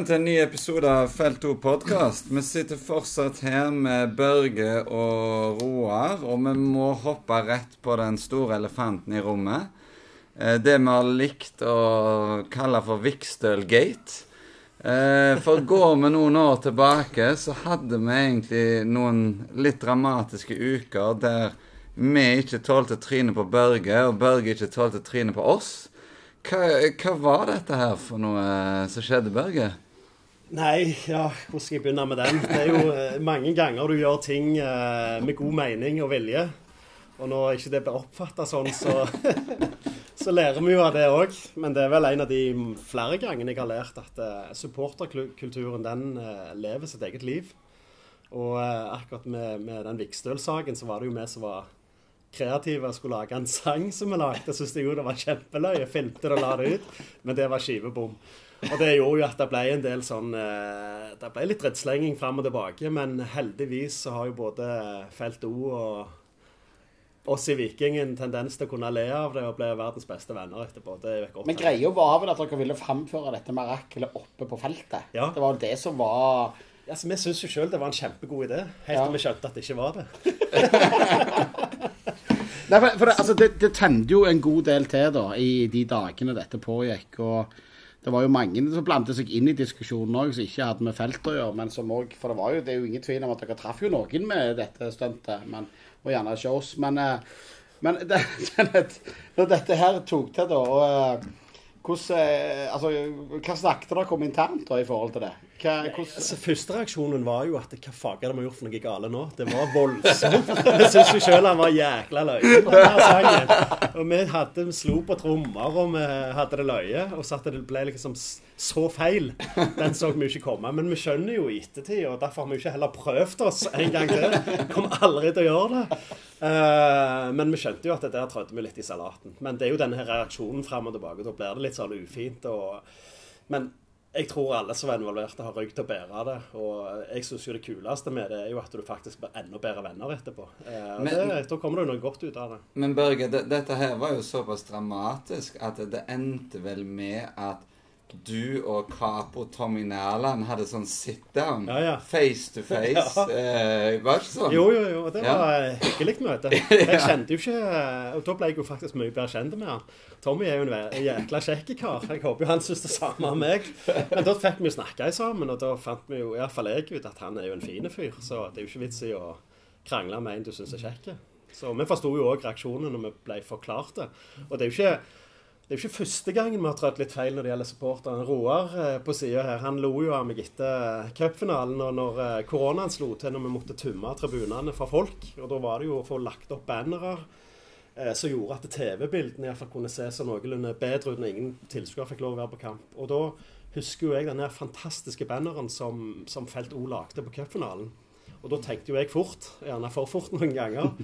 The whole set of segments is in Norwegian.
Velkommen til en ny episode av Felt 2 podkast. Vi sitter fortsatt her med Børge og Roar, og vi må hoppe rett på den store elefanten i rommet. Eh, det vi har likt å kalle for Vikstølgate. Gate. for går vi noen år tilbake, så hadde vi egentlig noen litt dramatiske uker der vi ikke tålte trynet på Børge, og Børge ikke tålte trynet på oss. Hva, hva, var dette her for noe som skjedde, Børge? Nei, ja, hvor skal jeg begynne med den? Det er jo eh, mange ganger du gjør ting eh, med god mening og vilje. Og når ikke det blir oppfatta sånn, så, så, lærer vi jo av det òg. Men det er vel en av de flere gangene jeg har lært at uh, supporterkulturen den lever sitt eget liv. Og akkurat med, med den Vikstøl-saken så var det jo vi som var kreative skulle lage en sang som vi lagde. Syntes jeg jo det var kjempeløy. Jeg filmte det og la det ut, men det var skivebom. Og det gjorde jo at det ble en del sånn eh, Det ble litt drittslenging fram og tilbake, men heldigvis så har jo både Felt O og oss i Viking en tendens til å kunne le av det og bli verdens beste venner etterpå. Men greia var vel at dere ville framføre dette miraklet oppe på feltet? Ja. Det var det som var Altså, Vi syns jo sjøl det var en kjempegod idé, helt til vi skjønte at det ikke var det. Nei, for, for det, altså, det, det tente jo en god del til da, i de dagene dette pågikk. og det var jo mange som blandet seg inn i diskusjonen òg, som ikke hadde med feltet å gjøre. men som også, For det var jo, det er jo ingen tvil om at dere traff jo noen med dette stuntet, og gjerne ikke oss. Men, eh, men det, når dette her tok til, da og, eh, hvordan, eh, altså, Hva snakket dere om internt da i forhold til det? Hva, altså, første reaksjonen var jo at hva faen har vi gjort for noe gale nå? Det var voldsomt. Jeg syns jo sjøl han var jækla løye på denne sangen. Og vi hadde, vi slo på trommer, og vi hadde det løye. Og så at det ble liksom så feil. Den så vi ikke komme. Men vi skjønner jo i ettertid, og derfor har vi ikke heller prøvd oss en gang til. Kommer aldri til å gjøre det. Uh, men vi skjønte jo at det der trødde vi litt i salaten. Men det er jo denne reaksjonen fram og tilbake. Da blir det litt sånn ufint. og men jeg tror alle som er involverte, har rygg til å bære det. Og jeg syns jo det kuleste med det er jo at du faktisk blir enda bedre venner etterpå. Eh, men, det, da kommer jo noe godt ut av det. Men Børge, det, dette her var jo såpass dramatisk at det endte vel med at du og Capo Tommy Nærland hadde sånn sit down, ja, ja. face to face. Ja. Eh, var det ikke sånn? Jo, jo, jo. Det var ja. hyggelig møte. Jeg kjente jo ikke Og da ble jeg jo faktisk mye bedre kjent med han. Tommy er jo en jækla kjekk kar. Jeg håper jo han syns det samme om meg. Men da fikk vi jo snakka sammen, og da fant vi jo iallfall jeg ut at han er jo en fin fyr. Så det er jo ikke vits i å krangle med en du syns er kjekk. Så vi forsto jo òg reaksjonen når vi ble forklart det. Og det er jo ikke det er jo ikke første gangen vi har trødd litt feil når det gjelder supporterne. Roar eh, på sida her, han lo jo av meg etter cupfinalen og når eh, koronaen slo til når vi måtte tømme tribunene for folk. Og da var det jo å få lagt opp bannere eh, som gjorde at TV-bildene iallfall kunne se så noenlunde bedre ut når ingen tilskuere fikk lov å være på kamp. Og da husker jo jeg den fantastiske banneren som, som Felt O lagde på cupfinalen. Og da tenkte jo jeg fort, gjerne for fort noen ganger,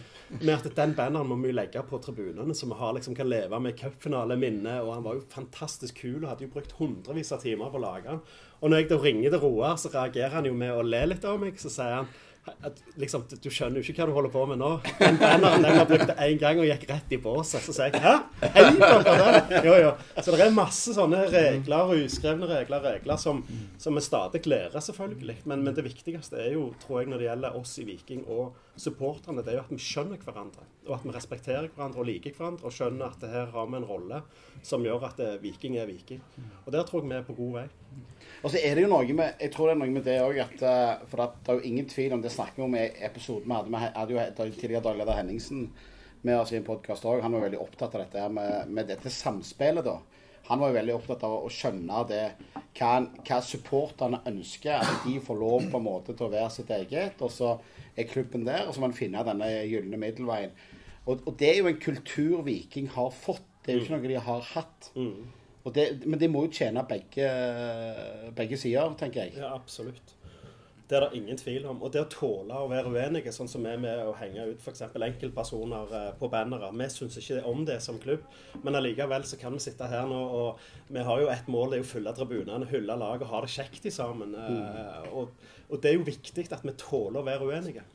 med at den banneren må vi legge på tribunene, så vi har, liksom, kan leve med cupfinaleminnet. Og han var jo fantastisk kul og hadde jo brukt hundrevis av timer på å lage den. Og når jeg da ringer til Roar, så reagerer han jo med å le litt av meg. Så sier han at, liksom, Du skjønner jo ikke hva du holder på med nå. Den banneren den har brukt én gang og gikk rett i båset. Så sier jeg Hæ? Hei, dere Jo, jo. Så det er masse sånne regler, uskrevne regler, regler som, som vi stadig lærer, selvfølgelig. Men, men, det viktigste er jo, tror jeg, når det gjelder oss i Viking og supporterne, det er jo at vi skjønner hverandre. Og at vi respekterer hverandre og liker hverandre. Og skjønner at her har vi en rolle som gjør at eh, Viking er Viking. Og der tror jeg vi er på god vei. Og så er det jo noe med jeg tror det er noe med det òg at eh, For det er jo ingen tvil om det snakker vi om i episoden vi hadde. med hadde jo tidligere dagleder Henningsen med oss i en podkast òg. Han var veldig opptatt av dette her med, med, dette samspillet, da. Han var jo veldig opptatt av å skjønne det, hva, hva supporterne ønsker. At de får lov på en måte til å være sitt eget. Og så er klubben der, og så må man finne denne gylne middelveien. Og, og, det er jo en kultur Viking har fått. Det er jo ikke noe de har hatt. Mm. Det, men det må jo tjene begge, begge sider, tenker jeg. Ja, absolutt. Det er det ingen tvil om. Og det å tåle å være uenige, sånn som vi er med å henge ut f.eks. enkeltpersoner eh, på bannere. Vi syns ikke om det som klubb, men allikevel så kan vi sitte her nå og vi har jo ett mål, det er å fylle tribunene, hylle laget og ha det kjekt i sammen. Mm. Eh, og, og, det er jo viktig at vi tåler å være uenige.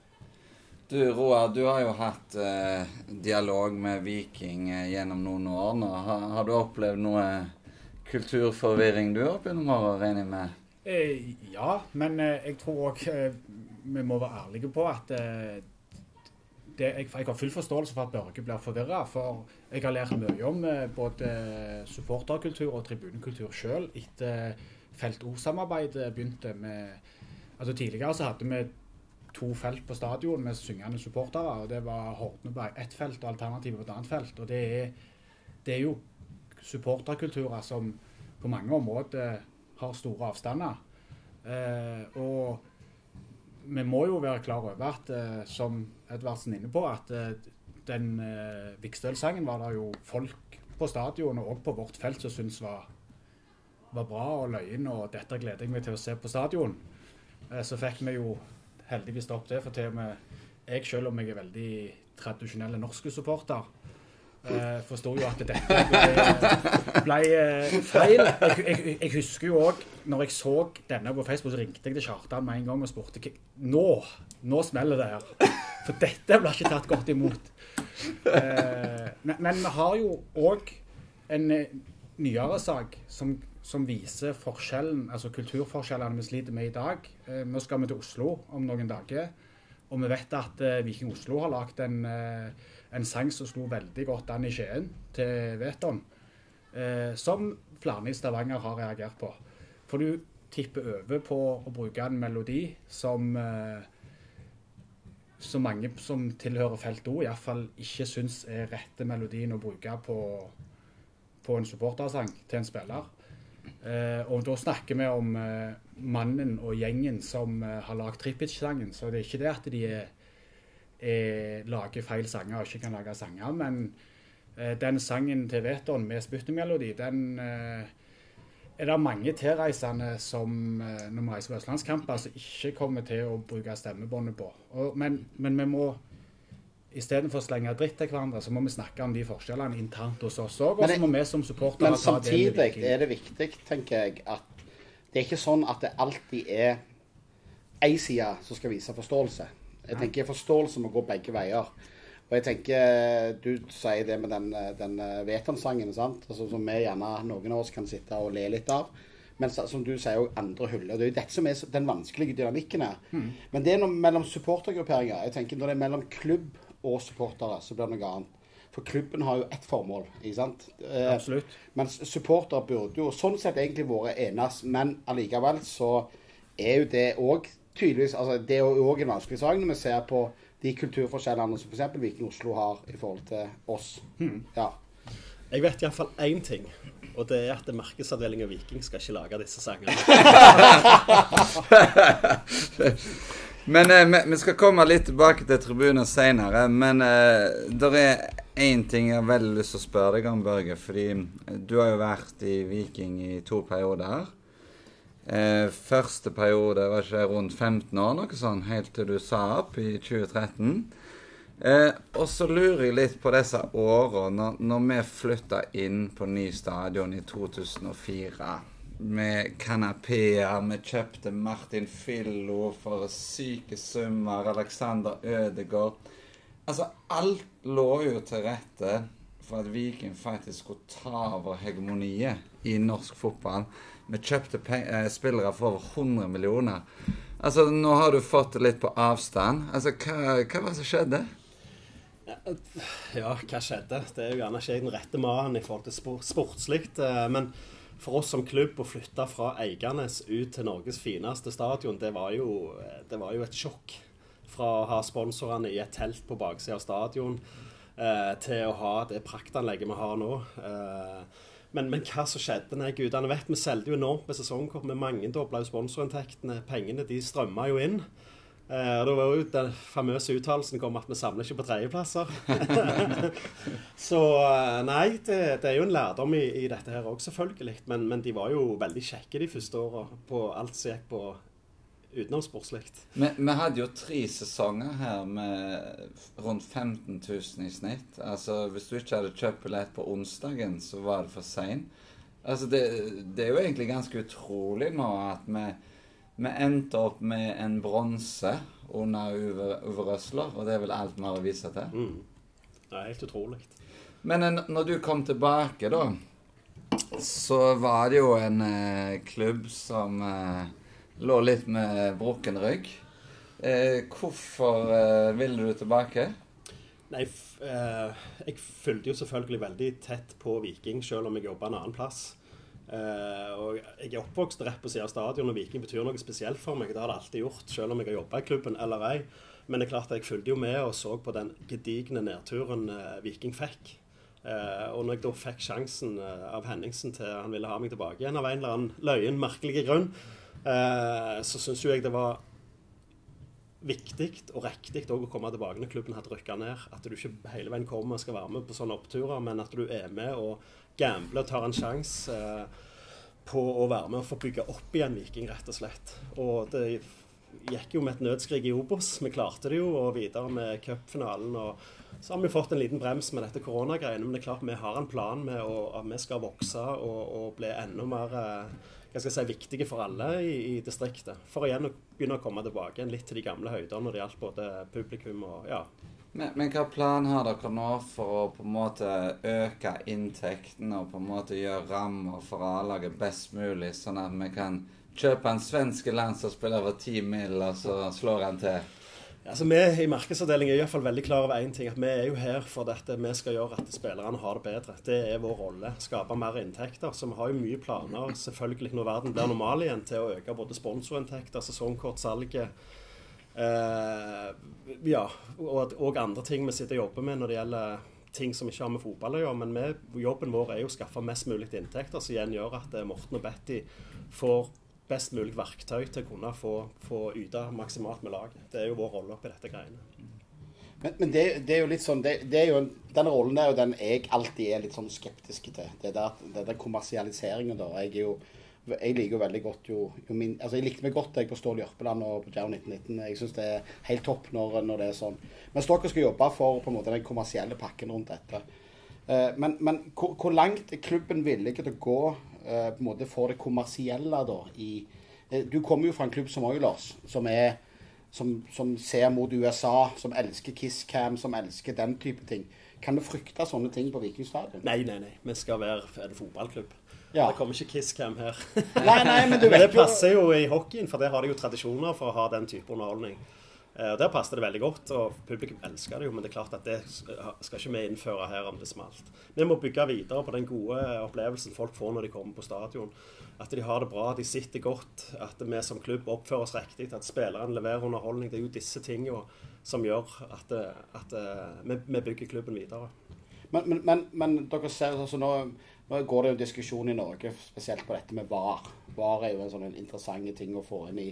Du Roar, du har jo hatt eh, dialog med Viking eh, gjennom noen år nå. Har, har du opplevd noe kulturforvirring du opp gjennom åra, regner jeg med? Eh, ja, men eh, jeg tror òg eh, vi må være ærlige på at det, jeg, jeg har full forståelse for at Børge blir forvirra. For jeg har lært mye om både supporterkultur og tribunekultur sjøl etter Felt O-samarbeidet begynte med Altså Tidligere så hadde vi to felt på stadion med syngende supportere. og Det var Horneberg ett felt og Alternativet på et annet felt. og det er, det er jo supporterkulturer som på mange områder har store avstander. Eh, og vi må jo være klar over at, eh, som Edvardsen er inne på, at eh, den eh, Vikstøl-sangen var det jo folk på stadion og på vårt felt som syntes var, var bra og løyen, og dette gleder jeg meg til å se på stadion. Eh, så fikk vi jo heldigvis stoppet det, for til og med jeg, selv om jeg er veldig tradisjonell norske supporter, eh, forstår jo at dette ble, ble eh, feil. Jeg, jeg, jeg husker jo òg, når jeg så denne på Facebook, så ringte jeg til Kjartan med en gang og spurte nå, nå smeller det her. For dette blir ikke tatt godt imot. Eh, men, men vi har jo òg en eh, nyere sak som, som viser forskjellen, altså kulturforskjellene vi sliter med i dag. Eh, nå skal vi til Oslo om noen dager. Og vi vet at eh, Viking Oslo har lagd en, eh, en sang som slo veldig godt an i Skien, til Veton. Eh, som flere i Stavanger har reagert på. For du tipper over på å bruke en melodi som så mange som tilhører felt O, iallfall ikke syns er rette melodien å bruke på, på en supportersang til en spiller. Eh, og da snakker vi om eh, mannen og gjengen som eh, har lagd Trippic-sangen. Så det er ikke det at de er, er, lager feil sanger og ikke kan lage sanger, men eh, den sangen til Veton med spyttemelodi, den eh, er det mange tilreisende som eh, når vi reiser på østlandskamper, som ikke kommer til å bruke stemmebåndet på. Og, men, men vi må Istedenfor å slenge dritt til hverandre, så må vi snakke om de forskjellene internt hos oss òg. Og Men så må vi som supportere ta det samtidig er det viktig, tenker jeg, at det er ikke sånn at det alltid er én side som skal vise forståelse. Jeg tenker forståelse må gå begge veier. Og jeg tenker, Du sier det med den, den Vetan-sangen. Altså, som vi gjerne, noen av oss kan sitte og le litt av. Men som du sier, også andre huller. Det er jo dette som er den vanskelige dynamikken her. Men det er noe mellom supportergrupperinger. Jeg tenker Når det er mellom klubb og supportere, så blir det noe annet. For klubben har jo ett formål, ikke sant? Eh, Absolutt. mens supportere burde jo sånn sett egentlig vært enes, men allikevel så er jo det òg tydeligvis altså Det er jo òg en vanskelig sak når vi ser på de kulturforskjellene som f.eks. Viking Oslo har i forhold til oss. Ja. Jeg vet iallfall én ting, og det er at markedsavdelingen Viking skal ikke lage disse sangene. Men eh, vi- vi skal komme litt tilbake til tribunen senere. Men eh, det er én ting jeg har veldig lyst til å spørre deg om, Børge. Fordi eh, du har jo vært i Viking i to perioder. Eh, første periode var ikke rundt 15 år, noe sånn, helt til du sa opp i 2013. Eh, og så lurer jeg litt på disse årene når, når vi flytta inn på ny stadion i 2004. Med kanapeer. Vi kjøpte Martin Fillo for syke summer. Alexander Ødegaard. Altså, alt lå jo til rette for at Viking faktisk skulle ta over hegemoniet i norsk fotball. Vi kjøpte eh, spillere for over 100 millioner. Altså, nå har du fått det litt på avstand. Altså, hva, hva var det som skjedde? Ja, hva skjedde? Det er jo gjerne ikke jeg den rette mannen i forhold til sport, sportslikt. eh, Men for oss som klubb å flytte fra Eiganes ut til Norges fineste stadion, det var jo, det var jo et sjokk. Fra å ha sponsorene i et telt på baksida av stadion eh, til å ha det praktanlegget vi har nå. Eh, men, men hva som skjedde? Nei, gudene vet, vi solgte jo enormt med sesongkort. Vi mangedobla jo sponsorinntektene. Pengene de strømma jo inn. Eh, og Da var jo den famøse uttalelsen kom at vi samler ikke på tredjeplasser. Så eh, nei, det, det er jo en lærdom i, i dette her òg, selvfølgelig. Men, men de var jo veldig kjekke de første åra på alt som gikk på utenomsportslig. Vi, vi hadde jo tre sesonger her med rundt 15 000 i snitt. Altså, Hvis du ikke hadde kjøpt billett på onsdagen, så var det for seint. Altså, det, det er jo egentlig ganske utrolig nå at vi, vi endte opp med en bronse under Uwe, Røsler, og det er vel alt vi har å vise til. Mm. Det er helt utrolig. Men en- når du kom tilbake, da så var det jo en eh, klubb som eh, lå litt med brukken rygg. Eh, hvorfor eh, ville du tilbake? Nei, eh, jeg fulgte jo selvfølgelig veldig tett på Viking, selv om jeg jobba en annen plass. Eh, og jeg er oppvokst rett på siden av stadion, og Viking betyr noe spesielt for meg. Det har det alltid gjort, selv om jeg har jobba i klubben eller ei. Men det er klart jeg fulgte jo med og så på den gedigne nedturen eh, Viking fikk. Eh, og når jeg da fikk sjansen av Henningsen til han ville ha meg tilbake igjen av en eller annen løyen, merkelig grunn, så syns jo jeg det var viktig og riktig å komme tilbake når klubben hadde rykka ned. At du ikke hele veien kommer og skal være med på sånne oppturer, men at du er med og gambler og tar en sjanse eh, på å være med og få bygge opp igjen Viking, rett og slett. Og det gikk jo med et nødskrik i Obos. Vi klarte det jo, og videre med cupfinalen. og så har vi fått en liten brems med dette koronagreiene, men det er klart vi har en plan med å, at vi skal vokse og, og bli enda mer eh, hva skal jeg si, viktige for alle i, i distriktet. For igjen å begynne å komme tilbake litt til de gamle høyder når det gjaldt både publikum og ja. Men, men hva plan har dere nå for å på en måte øke inntektene og på en måte gjøre rammer for A-laget best mulig, sånn at vi kan kjøpe en svensk landslagsspiller over ti mil, og så slår han til? Altså, Vi i markedsavdelingen er i hvert fall veldig klar over én ting. At vi er jo her for dette vi skal gjøre at spillerne har det bedre. Det er vår rolle. Skape mer inntekter. Så vi har jo mye planer selvfølgelig når verden blir normal igjen, til å øke både sponsorinntekter, sesongkortsalget. Eh, ja, og, og, andre ting vi sitter og jobber med når det gjelder ting som ikke har med fotball å gjøre. Men vi, jobben vår er jo å skaffe mest mulig inntekter, som igjen gjør at Morten og Betty får best mulig verktøy til å kunne få, få yte maksimalt med laget. Det er jo vår rolle oppi dette greiene. Men, men det, det, er jo litt sånn det, det er jo en, Den rollen er jo den jeg alltid er litt sånn skeptisk til. Det der, det der kommersialiseringen, da. Jeg er jo jeg liker jo veldig godt jo, jo min, altså Jeg likte meg godt jeg på Stål Jørpeland og på Jau 1919. Jeg syns det er helt topp når, når, det er sånn. Mens dere skal jobbe for på en måte den kommersielle pakken rundt dette. Uh, men, men hvor, hvor, langt er klubben villig til å gå Eh, på en måte får det kommersielle da i eh, Du kommer jo fra en klubb som Oilers, som er som, som, ser mot USA, som elsker Kisscam, som elsker den type ting. Kan du frykte sånne ting på Vikingstadion? Nei, nei, nei. Vi skal være en fotballklubb. Ja. Det kommer ikke Kisscam her. nei, nei, men men det passer jo i hockeyen, for det har de jo tradisjoner for å ha den type underholdning. Eh, og Der passet det veldig godt, og publikum elsker det jo. Men det er klart at det skal ikke vi innføre her om det smalt. Vi må bygge videre på den gode opplevelsen folk får når de kommer på stadion. At de har det bra, de sitter godt, at vi som klubb oppfører oss riktig, at spillerne leverer underholdning. Det er jo disse tingene som gjør at, at vi, vi, bygger klubben videre. Men, men, men, men dere ser altså nå, nå, går det jo en diskusjon i Norge spesielt på dette med VAR. VAR er jo en sånn interessant ting å få inn i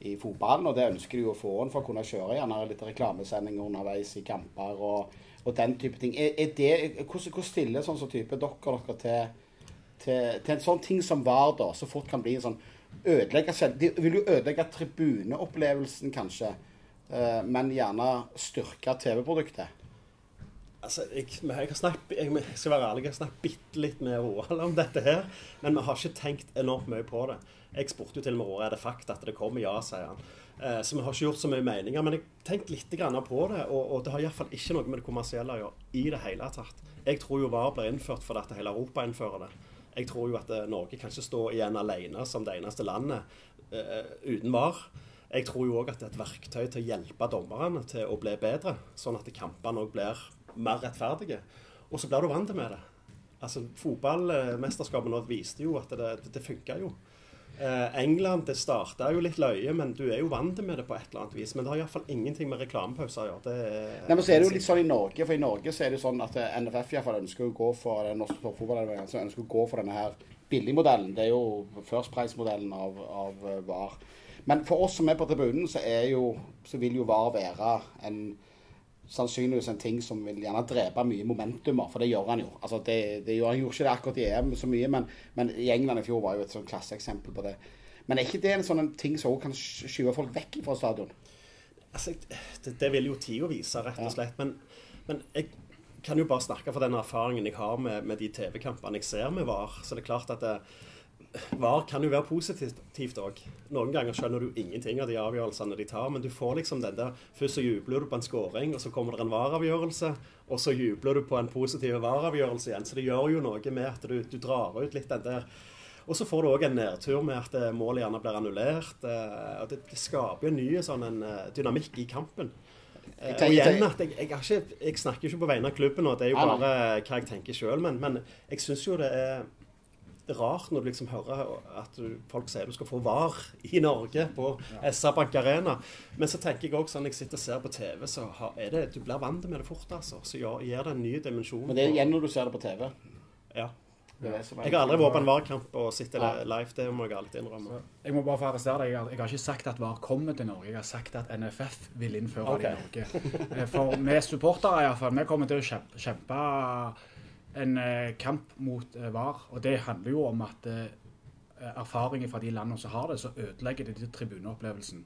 i fotballen, og det ønsker de å få inn for å kunne kjøre gjerne litt reklamesendinger underveis i kamper og, og den type ting. Er, er det, hvordan, hvordan stiller sånn som type dere dere til, til, til, en sånn ting som VAR, da, så fort kan bli en sånn ødelegge selv De vil jo ødelegge tribuneopplevelsen, kanskje, uh, men gjerne styrke TV-produktet. Altså, jeg, jeg, snakket, jeg, skal være ærlig, jeg har snakket bitte litt med Roald om dette her, men vi har ikke tenkt enormt mye på det. Jeg spurte jo til og med Råre er det fakta at det kommer, ja, sier han. Eh, så vi har ikke gjort så mye meninger. Men jeg tenkte litt på det, og, det har iallfall ikke noe med det kommersielle å gjøre i det hele tatt. Jeg tror jo VAR blir innført fordi at hele Europa innfører det. Jeg tror jo at eh, Norge kan ikke stå igjen alene som det eneste landet uh, uten VAR. Jeg tror jo òg at det er et verktøy til å hjelpe dommerne til å bli bedre, sånn at kampene òg blir mer rettferdige. Og så blir du vant med det. Altså, Fotballmesterskapet nå viste jo at det, det funka jo. Eh, England det starta jo litt løye, men du er jo vant med det på et eller annet vis. Men det har iallfall ingenting med reklamepauser å gjøre. Det Nei, men så er det jo litt sånn i Norge, for i Norge så er det jo sånn at eh, NFF i hvert fall ønsker å gå for den norske toppfotballen, ønsker å gå for denne her billigmodellen. Det er jo First Price-modellen av, av eh, VAR. Men for oss som er på tribunen, så, er jo, så vil jo VAR være en sannsynligvis en ting som vil gjerne drepe mye momentumer, for det gjør han jo. Altså det, det gjør, han gjorde ikke det akkurat i EM så mye, men, men, i England i fjor var jo et sånn klasseeksempel på det. Men er ikke det en sånn ting som også kan skyve folk vekk fra stadion? Altså, det, det vil jo tida vise, rett og slett. Men, men, jeg kan jo bare snakke for den erfaringen jeg har med, med de TV-kampene jeg ser med VAR. Så det er klart at det, VAR kan jo være positivt òg. Noen ganger skjønner du ingenting av de avgjørelsene de tar, men du får liksom den der Først så jubler du på en scoring, og så kommer det en VAR-avgjørelse, og så jubler du på en positiv VAR-avgjørelse igjen. Så det gjør jo noe med at du, du drar ut litt den der og så får du òg en nedtur med at eh, målet gjerne blir annullert. eh, og Det, det skaper en ny sånn en eh, dynamikk i kampen. Eh, Og igjen at jeg, jeg, ikke, jeg snakker ikke på vegne av klubben, og det er jo bare hva jeg tenker sjøl, men, men jeg syns jo det er rart når du liksom hører at du, folk sier du skal få VAR i Norge, på SR Bank Arena. Men så tenker jeg også sånn jeg sitter og ser på TV, så har, er det, du blir vant med det fort. altså. Så ja, gir det en ny dimensjon. Men det er igjen når du ser det på TV. ja. Det er det er- Jeg har aldri vært på en VAR-kamp og sett det Ja. live. Det må jeg alltid innrømme. Jeg må bare få arrestere deg. Jeg har, jeg har ikke sagt at VAR kommer til Norge. Jeg har sagt at NFF vil innføre okay. det i Norge. Eh, For vi supportere i hvert fall, vi kommer til å kjempe, kjempe en eh, kamp mot eh, VAR. Og det handler jo om at eh, erfaringer fra de landene som har det, så ødelegger det tribuneopplevelsen.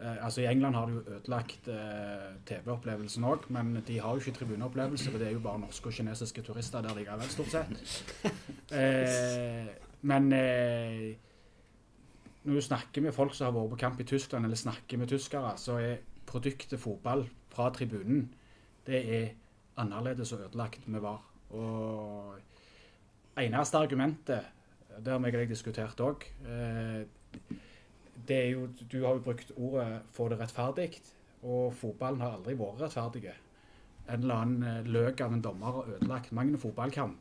Eh, altså I England har de jo ødelagt TV-opplevelsen òg, men de har jo ikke tribuneopplevelse, for det er jo bare norske og kinesiske turister der likevel, stort sett. Eh, men når du snakker med folk som har vært på kamp i Tyskland, eller snakker med tyskere, så er produktet fotball fra tribunen det er annerledes og ødelagt med VAR. Og eneste argumentet, det har vi og diskutert òg, eh, er jo Du har jo brukt ordet 'få det rettferdig', og fotballen har aldri vært rettferdig. En eller annen eh, løk av en dommer har ødelagt mange en fotballkamp.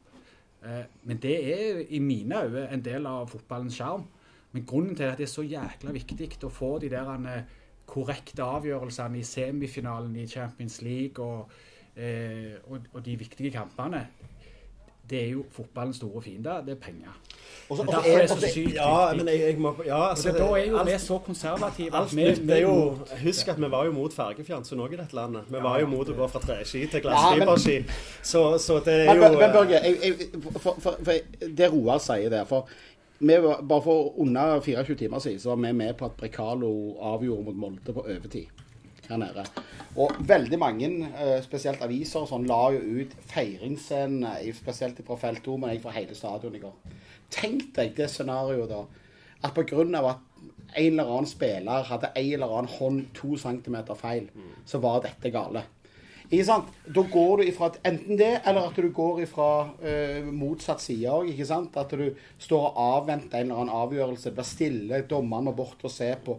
Eh, Men det er i mine øyne en del av fotballens sjarm. Men grunnen til at det er så jækla viktig å få de der eh, korrekte avgjørelsene i semifinalen i Champions League og, eh, og, og de viktige kampene, det er jo fotballens store fiende. Det er penger. Også, Derfor Det er det så sykt viktig. Ja, men jeg, jeg må Ja, Og altså det, da er jo alt- vi så konservative Alt at vi, vi er jo Husk at vi var jo mot fargefjernsyn òg i dette landet. Vi var jo mot å gå fra treski til glassfiberski. Så, så det er jo men, men Børge, jeg, jeg, for, for, for det Roar sier der for vi Bare for under 24 timer siden så var vi med på at Brekalo avgjorde mot Molde på overtid her nede. Og veldig mange, eh, spesielt aviser, sånn, la jo ut feiringsscenene, spesielt fra felt 2, men jeg fra hele stadion i går. Tenk deg det scenarioet da. At pga. at en eller annen spiller hadde en eller annen hånd to centimeter feil, så var dette gale. Ikke sant? Da går du ifra enten det, eller at du går ifra uh, motsatt side òg. At du står og avventer en eller annen avgjørelse. Det blir stille, dommeren må bort og se på.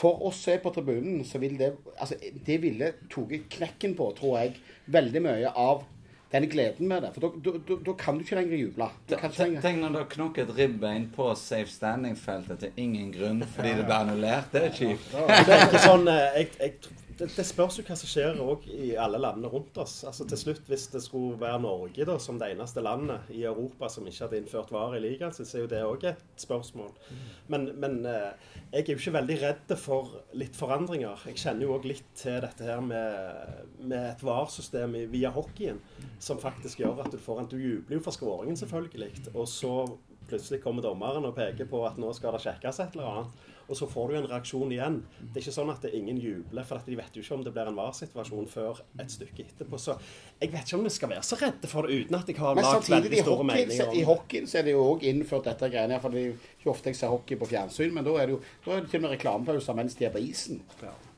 For oss som er på tribunen, så vil det altså, Det ville tatt knekken på, tror jeg, veldig mye av den gleden med det. For da- kan du ikke lenger juble. Du kan ikke Tenk når du har knokket ribbein på safe standing-feltet til ingen grunn fordi det ble annullert. Det er kjipt. Det er ikke sånn eh, jeg, jeg, det, det spørs jo hva som skjer i alle landene rundt oss. Altså Til slutt, hvis det skulle være Norge da, som det eneste landet i Europa som ikke hadde innført varer i ligaen, så er jo det òg et spørsmål. Men, men eh, jeg er jo ikke veldig redd for litt forandringer. Jeg kjenner jo òg litt til dette her med, med et VAR-system via hockeyen, som faktisk gjør at du får en Du jubler jo for skåringen, selvfølgelig. Og så plutselig kommer dommeren og peker på at nå skal det sjekkes et eller annet. Og så får du en reaksjon igjen. Det er ikke sånn at det ingen jubler, for at de vet jo ikke om det blir en VAR-situasjon før et stykke etterpå. Så jeg vet ikke om vi skal være så redde for det uten at jeg har lagd veldig store hockey, meninger om det. I hockeyen så er det jo òg innført dette greiene her. For det er jo ikke ofte jeg ser hockey på fjernsyn, men da er det jo da er det til og med reklamepauser mens de er på isen. Eh,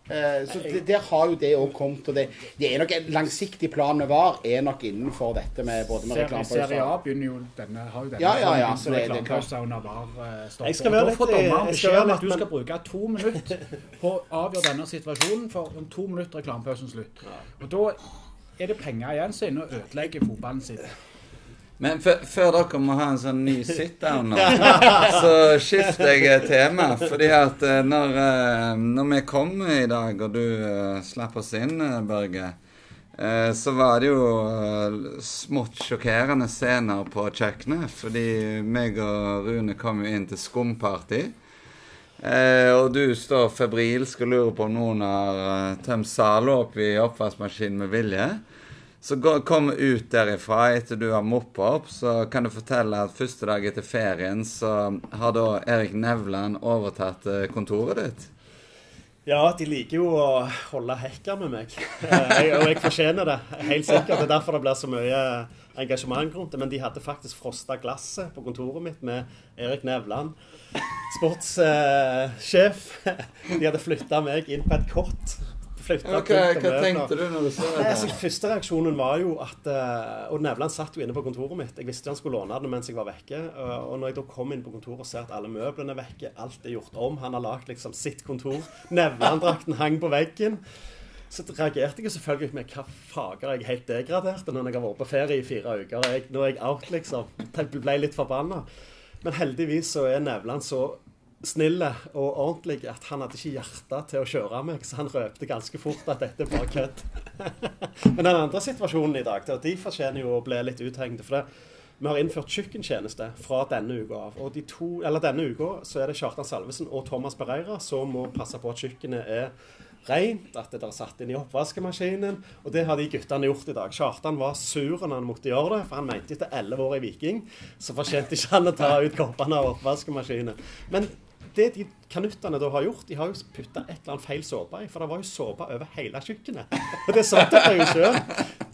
så der har jo det òg kommet. Og det, det er nok en langsiktig plan med VAR er nok innenfor dette med både med Serie, Serie A begynner jo denne, har jo denne Ja, ja, ja, så det- det er under eh. Jeg skal være litt- jeg skal beskjed om være at du skal bruke to minutter på å avgjøre denne situasjonen, for om to minutter er reklamepausen slutt. Og da er det penger igjen som er inne og ødelegger fotballen sin. Men før dere må ha en sånn ny sit-down nå, så skifter jeg tema. Fordi at eh, når, eh, når vi kom i dag, og du eh, slapp oss inn, Børge, så var det jo smått sjokkerende scener på kjøkkenet. Fordi meg og Rune kom jo inn til skumparty. Eh, og du står febrilsk og lurer på om noen har uh, tømt Zalo opp i oppvaskmaskinen med vilje. Så gå, kom ut derifra etter du har moppa opp, så kan du fortelle at første dag etter ferien så har da Erik Nevland overtatt eh, kontoret ditt. Ja, de liker jo å holde hekka med meg. Eh, og jeg fortjener det, helt sikkert. Det er derfor det blir så mye engasjement rundt det. Men de hadde faktisk frosta glasset på kontoret mitt med Erik Nevland, sportssjef. De hadde flytta meg inn på et kott. Ok, rundt Hva møbler. tenkte du når du så det? altså, første reaksjonen var jo at eh, Og Nevland satt jo inne på kontoret mitt. Jeg visste han skulle låne det mens jeg var vekke. Og, og når jeg da kom inn på kontoret og ser at alle møblene er vekke, alt er gjort om, han har lagd liksom sitt kontor, Nevland-drakten hang på veggen. Så reagerte jeg selvfølgelig med hva fager er jeg helt degradert når jeg har vært på ferie i fire uker. Jeg, nå er jeg out, liksom. Jeg ble litt forbanna. Men heldigvis så er Nevland så snille og ordentlig at han hadde ikke hjerte til å kjøre meg, så han røpte ganske fort at dette var kødd. Men den andre situasjonen i dag, da, de fortjener jo å bli litt uthengte. For det, vi har innført kjøkkentjeneste fra denne uka av. Og de to, eller denne uka så er det Kjartan Salvesen og Thomas Bereira som må passe på at kjøkkenet er rent, at det er satt inn i oppvaskemaskinen. Og det har de guttene gjort i dag. Kjartan var sur når han måtte gjøre det, for han mente etter elleve år i Viking så fortjente ikke han å ta ut koppene av oppvaskemaskinen. Men det de kanuttene da har gjort, de har jo putta et eller annet feil såpe i. For det var jo såpe over hele kjøkkenet. Og det satt jeg jo sjøl.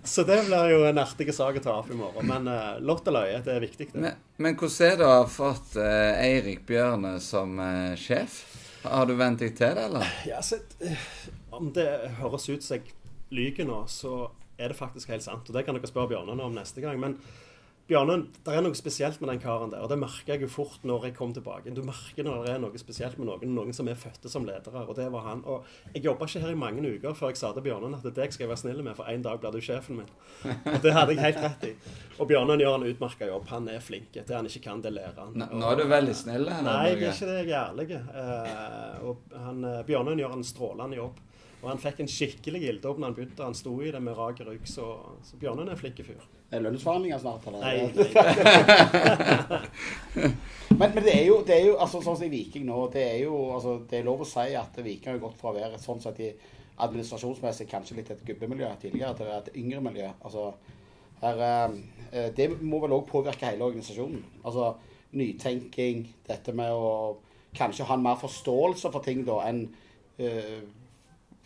Så det blir jo en artig sak å ta opp i morgen. Men uh, lott og løye, det er viktig, det. Men, men hvordan er det å ha fått uh, Eirik Bjørne som uh, sjef? Har du vent deg til det, eller? Ja, så, eh, om det høres ut som jeg lyver nå, så er det faktisk helt sant. Og det kan dere spørre Bjørnar om neste gang. Men Bjørnar, det er noe spesielt med den karen der. Og det merker jeg jo fort når jeg kom tilbake. Du merker når det er noe spesielt med noen, noen som er fødte som ledere. Og det var han. Og jeg jobba ikke her i mange uker før jeg sa til Bjarne at deg skal jeg være snill med, for en dag blir du sjefen min. Og det hadde jeg helt rett i. Og Bjarne gjør en utmerka jobb. Han er flink. Det han ikke kan, det lærer han. Nå, nå er du veldig snill. Nei, jeg er ikke det. Jeg er ærlig. Eh, og han, eh, gjør en strålende jobb. Og han fikk en skikkelig ilddåp når han begynte. Han sto i det med rak rygg, så, så Bjørnen er en flink fyr. Det er lønnsforhandlinger snart, eller? Nei, nei. Men, men det er jo, det er jo altså, sånn som i Viking nå, det er jo altså, det er lov å si at Viking har gått fra å være sånn sett i administrasjonsmessig kanskje litt et gubbemiljø tidligere til et yngre miljø. Altså, her, eh, det må vel òg påvirke hele organisasjonen. Altså nytenking, dette med å kanskje ha en mer forståelse for ting da enn eh,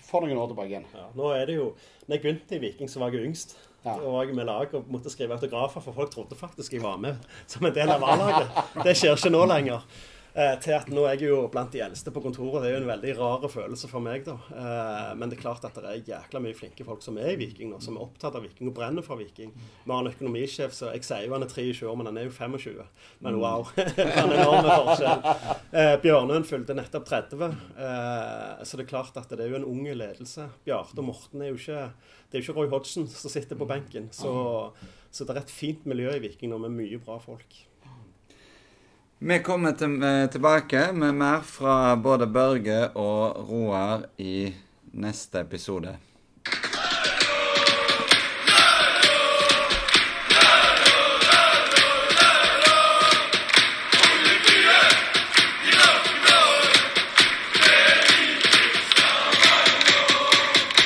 for noen år tilbake igjen. Ja, nå er det jo Når jeg begynte i Viking, så var jeg jo yngst. Ja. Da var jeg med lag og måtte skrive autografer, for folk trodde faktisk jeg var med som en del av A-laget. Det skjer ikke nå lenger. Eh, til at nå er jeg jo blant de eldste på kontoret. Det er jo en veldig rar følelse for meg, da. Eh, men det er klart at det er jækla mye flinke folk som er i Viking nå, som er opptatt av Viking og brenner for Viking. Vi har en økonomisjef, så jeg sier jo han er 23 år, men han er jo 25. Men wow. det er en enorm forskjell. Eh, Bjørnøen fylte nettopp 30, eh, så det er klart at det er jo en ung ledelse. Bjarte og Morten er jo ikke Det er jo ikke Roy Hodgson som sitter på benken. Så, så det er et fint miljø i Viking nå med mye bra folk. Vi kommer til, eh, tilbake med mer fra både Børge og Roar i neste episode.